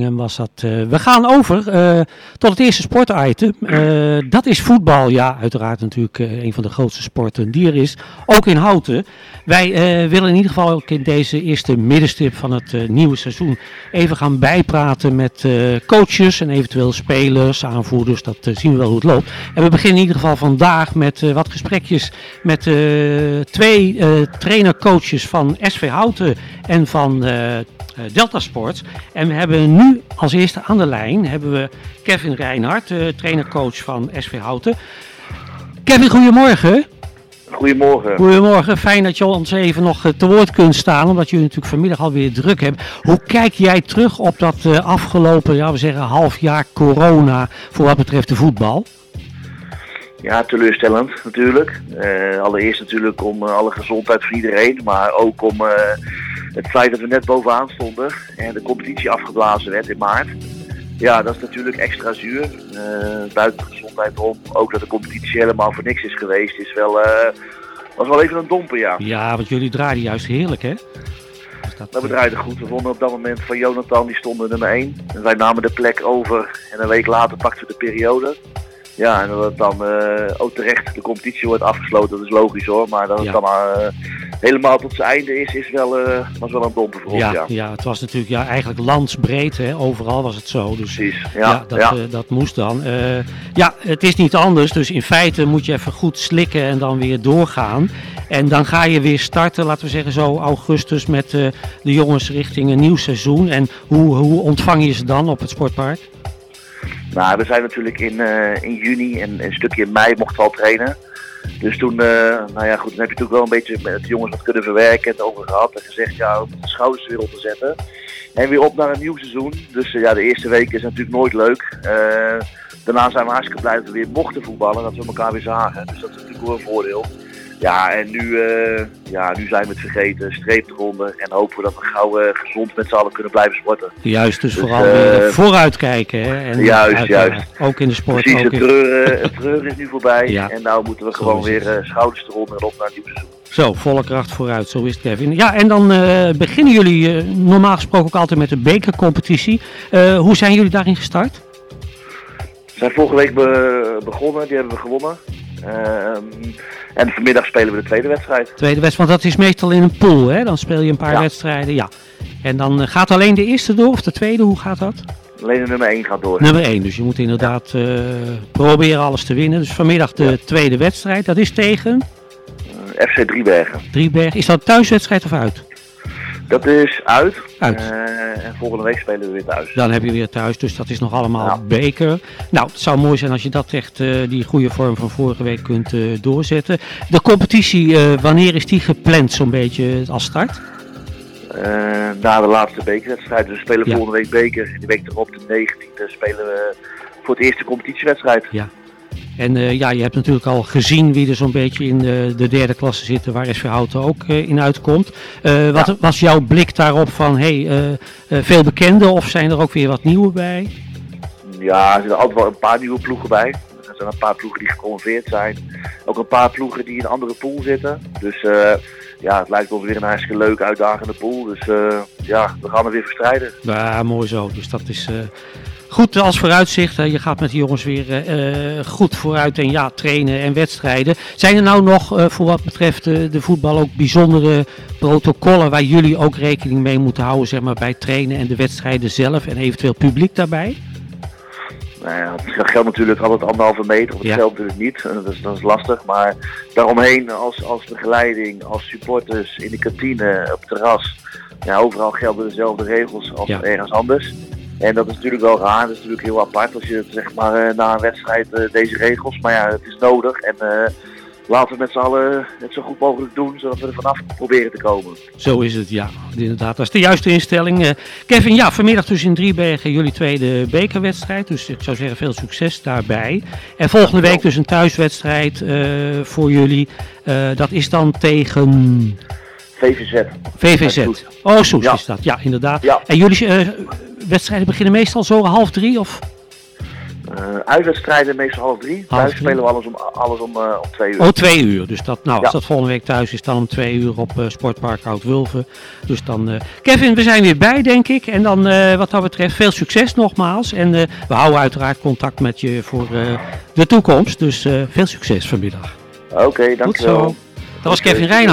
was dat. Uh, we gaan over uh, tot het eerste sportitem. Uh, dat is voetbal. Ja, uiteraard natuurlijk een van de grootste sporten die er is. Ook in Houten. Wij willen in ieder geval ook in deze eerste middenstip van het nieuwe seizoen even gaan bijpraten met coaches en eventueel spelers, aanvoerders. Dat zien we wel hoe het loopt. En we beginnen in ieder geval vandaag met wat gesprekjes met twee trainercoaches van SV Houten en van Delta Sports. En we hebben nu als eerste aan de lijn hebben we Kevin Reinhardt, uh, trainercoach van SV Houten. Kevin, goedemorgen. Goedemorgen. Goedemorgen, fijn dat je ons even nog eh, te woord kunt staan, omdat jullie natuurlijk vanmiddag alweer druk hebben. Hoe kijk jij terug op dat uh, afgelopen, ja, we zeggen half jaar corona voor wat betreft de voetbal? Ja, teleurstellend natuurlijk. Uh, allereerst natuurlijk om alle gezondheid voor iedereen, maar ook om het feit dat we net bovenaan stonden en de competitie afgeblazen werd in maart. Ja, dat is natuurlijk extra zuur. Uh, buiten de gezondheid om. Ook dat de competitie helemaal voor niks is geweest, is wel, uh, was wel even een domper, ja. Ja, want jullie draaiden juist heerlijk, hè? Dat, nou, we draaiden goed. We vonden op dat moment van Jonathan, die stonden nummer 1. En wij namen de plek over en een week later pakten we de periode. Ja, en dat het dan uh, ook terecht de competitie wordt afgesloten, dat is logisch hoor. Maar dat het dan uh, helemaal tot zijn einde is, is wel, uh, was wel een domper voor ja, ons. Ja. ja, het was natuurlijk ja, eigenlijk landsbreed, hè? overal was het zo. Dus, Precies, ja. ja dat, dat moest dan. ja, het is niet anders, dus in feite moet je even goed slikken en dan weer doorgaan. En dan ga je weer starten, laten we zeggen zo augustus, met de jongens richting een nieuw seizoen. En hoe, hoe ontvang je ze dan op het sportpark? Nou, we zijn natuurlijk in, uh, in juni en een stukje in mei mochten we al trainen. Dus toen, uh, nou ja, goed, dan heb je natuurlijk wel een beetje met de jongens wat kunnen verwerken en het over gehad. En gezegd, ja, om de schouders weer op te zetten. En weer op naar een nieuw seizoen. Dus uh, ja, de eerste week is natuurlijk nooit leuk. daarna zijn we hartstikke blij dat we weer mochten voetballen, dat we elkaar weer zagen. Dus dat is natuurlijk wel een voordeel. Ja, en nu, uh, ja, nu zijn we het vergeten, streep eronder en hopen we dat we gauw uh, gezond met z'n allen kunnen blijven sporten. Juist, dus, dus vooral uh, vooruitkijken. Hè? En juist, juist. Ook in de sport. Precies, het, treuren, het treuren is nu voorbij ja. en nou moeten we gewoon weer schouders eronder en op naar een nieuw seizoen. Zo, volle kracht vooruit, zo is het Kevin. Ja, en dan beginnen jullie normaal gesproken ook altijd met de bekercompetitie. hoe zijn jullie daarin gestart? We zijn vorige week be begonnen, die hebben we gewonnen. Uh, en vanmiddag spelen we de tweede wedstrijd. Tweede wedstrijd, want dat is meestal in een pool, hè? Dan speel je een paar ja. wedstrijden, ja. En dan uh, gaat alleen de eerste door of de tweede, hoe gaat dat? Alleen de nummer 1 gaat door. Nummer 1, dus je moet inderdaad ja. uh, proberen alles te winnen. Dus vanmiddag de ja. tweede wedstrijd, dat is tegen? Uh, FC Driebergen. Driebergen, is dat thuiswedstrijd of uit? Dat is uit. uit. Uh, en volgende week spelen we weer thuis. Dan heb je weer thuis, dus dat is nog allemaal ja. beker. Nou, het zou mooi zijn als je dat echt, uh, die goede vorm van vorige week kunt uh, doorzetten. De competitie, wanneer is die gepland zo'n beetje als start? na de laatste bekerwedstrijd. Dus we spelen ja. volgende week beker. En die week erop, de 19e, spelen we voor het eerste competitiewedstrijd. Ja. En uh, ja, je hebt natuurlijk al gezien wie er zo'n beetje in de, de derde klasse zitten, waar SV Houten ook uh, in uitkomt. Uh, wat ja. was jouw blik daarop van, hey, veel bekenden of zijn er ook weer wat nieuwe bij? Ja, er zitten altijd wel een paar nieuwe ploegen bij. Er zijn een paar ploegen die geconverveerd zijn. Ook een paar ploegen die in een andere pool zitten. Dus ja, het lijkt ons weer een hartstikke leuke, uitdagende pool. Dus ja, we gaan er weer verstrijden. Ja, mooi zo. Dus dat is goed als vooruitzicht. Je gaat met de jongens weer uh, goed vooruit en ja, trainen en wedstrijden. Zijn er nou nog uh, voor wat betreft de voetbal ook bijzondere protocollen waar jullie ook rekening mee moeten houden, zeg maar, bij trainen en de wedstrijden zelf en eventueel publiek daarbij? Nou ja, het geldt natuurlijk altijd anderhalve meter, of het ja. geldt natuurlijk niet. Dat is, dat is lastig, maar daaromheen als, als begeleiding, als supporters, in de kantine, op het terras. Ja, overal gelden dezelfde regels als ja. ergens anders. En dat is natuurlijk wel raar, dat is natuurlijk heel apart als je zeg maar uh, na een wedstrijd uh, deze regels. Maar ja, het is nodig en uh, laten we met z'n allen het zo goed mogelijk doen, zodat we er vanaf proberen te komen. Zo is het, ja. Inderdaad, dat is de juiste instelling. Kevin, ja, vanmiddag dus in Driebergen jullie tweede bekerwedstrijd. Dus ik zou zeggen veel succes daarbij. En volgende week dus een thuiswedstrijd voor jullie. dat is dan tegen... VVZ. VVZ. Oh, Soes ja. is dat. Ja, inderdaad. Ja. En jullie wedstrijden beginnen meestal zo half drie of? Uh, uitwedstrijden meestal half drie. Half Thuis drie. spelen we alles om, alles om, eh, om twee uur. Oh, twee uur. Dus dat, nou, als dat volgende week thuis is, dan om twee uur op eh, Sportpark Oud-Wulven. Dus dan, Kevin, we zijn weer bij, denk ik. En dan, wat dat betreft, veel succes nogmaals. En we houden uiteraard contact met je voor de toekomst. Dus veel succes vanmiddag. Oké, Goed dankjewel. zo. Dat was. Kevin Reijnen.